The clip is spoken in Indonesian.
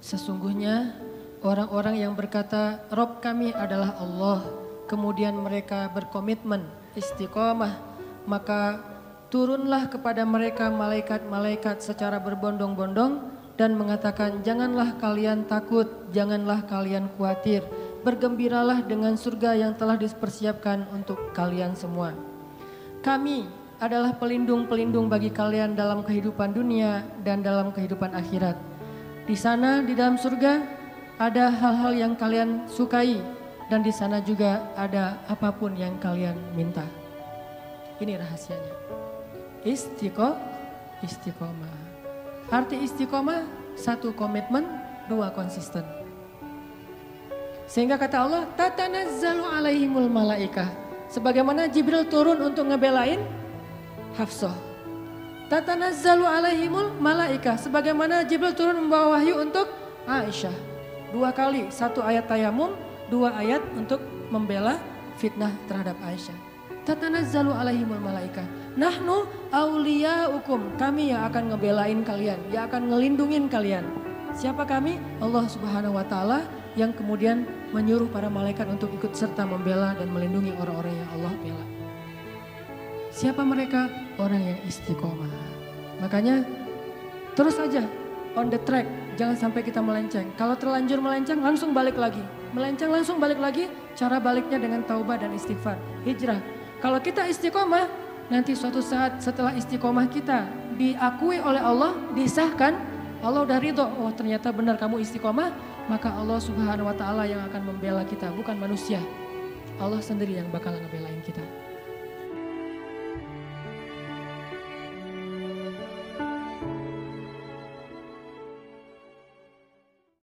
Sesungguhnya orang-orang yang berkata Rob kami adalah Allah. Kemudian mereka berkomitmen istiqomah. Maka turunlah kepada mereka malaikat-malaikat secara berbondong-bondong dan mengatakan janganlah kalian takut, janganlah kalian khawatir. Bergembiralah dengan surga yang telah dipersiapkan untuk kalian semua. Kami adalah pelindung-pelindung bagi kalian dalam kehidupan dunia dan dalam kehidupan akhirat. Di sana di dalam surga ada hal-hal yang kalian sukai dan di sana juga ada apa pun yang kalian minta. Ini rahasianya. Istiqo, istiqomah. Arti istiqomah satu komitmen, dua konsisten. Sehingga kata Allah, tatanazzalu alaihimul malaikah. Sebagaimana Jibril turun untuk ngebelain Hafsah. Tatanazzalu alaihimul malaikah. Sebagaimana Jibril turun membawa wahyu untuk Aisyah. Dua kali, satu ayat tayamum, dua ayat untuk membela fitnah terhadap Aisyah. Tatanazzalu alaihimul malaikah. Nahnu hukum Kami yang akan ngebelain kalian, yang akan ngelindungin kalian. Siapa kami? Allah Subhanahu wa taala yang kemudian menyuruh para malaikat untuk ikut serta membela dan melindungi orang-orang yang Allah bela. Siapa mereka? Orang yang istiqomah. Makanya terus saja on the track, jangan sampai kita melenceng. Kalau terlanjur melenceng langsung balik lagi. Melenceng langsung balik lagi, cara baliknya dengan taubat dan istighfar, hijrah. Kalau kita istiqomah, nanti suatu saat setelah istiqomah kita diakui oleh Allah, disahkan, Allah udah ridho, oh ternyata benar kamu istiqomah, maka Allah subhanahu wa ta'ala yang akan membela kita, bukan manusia. Allah sendiri yang bakal ngebelain kita.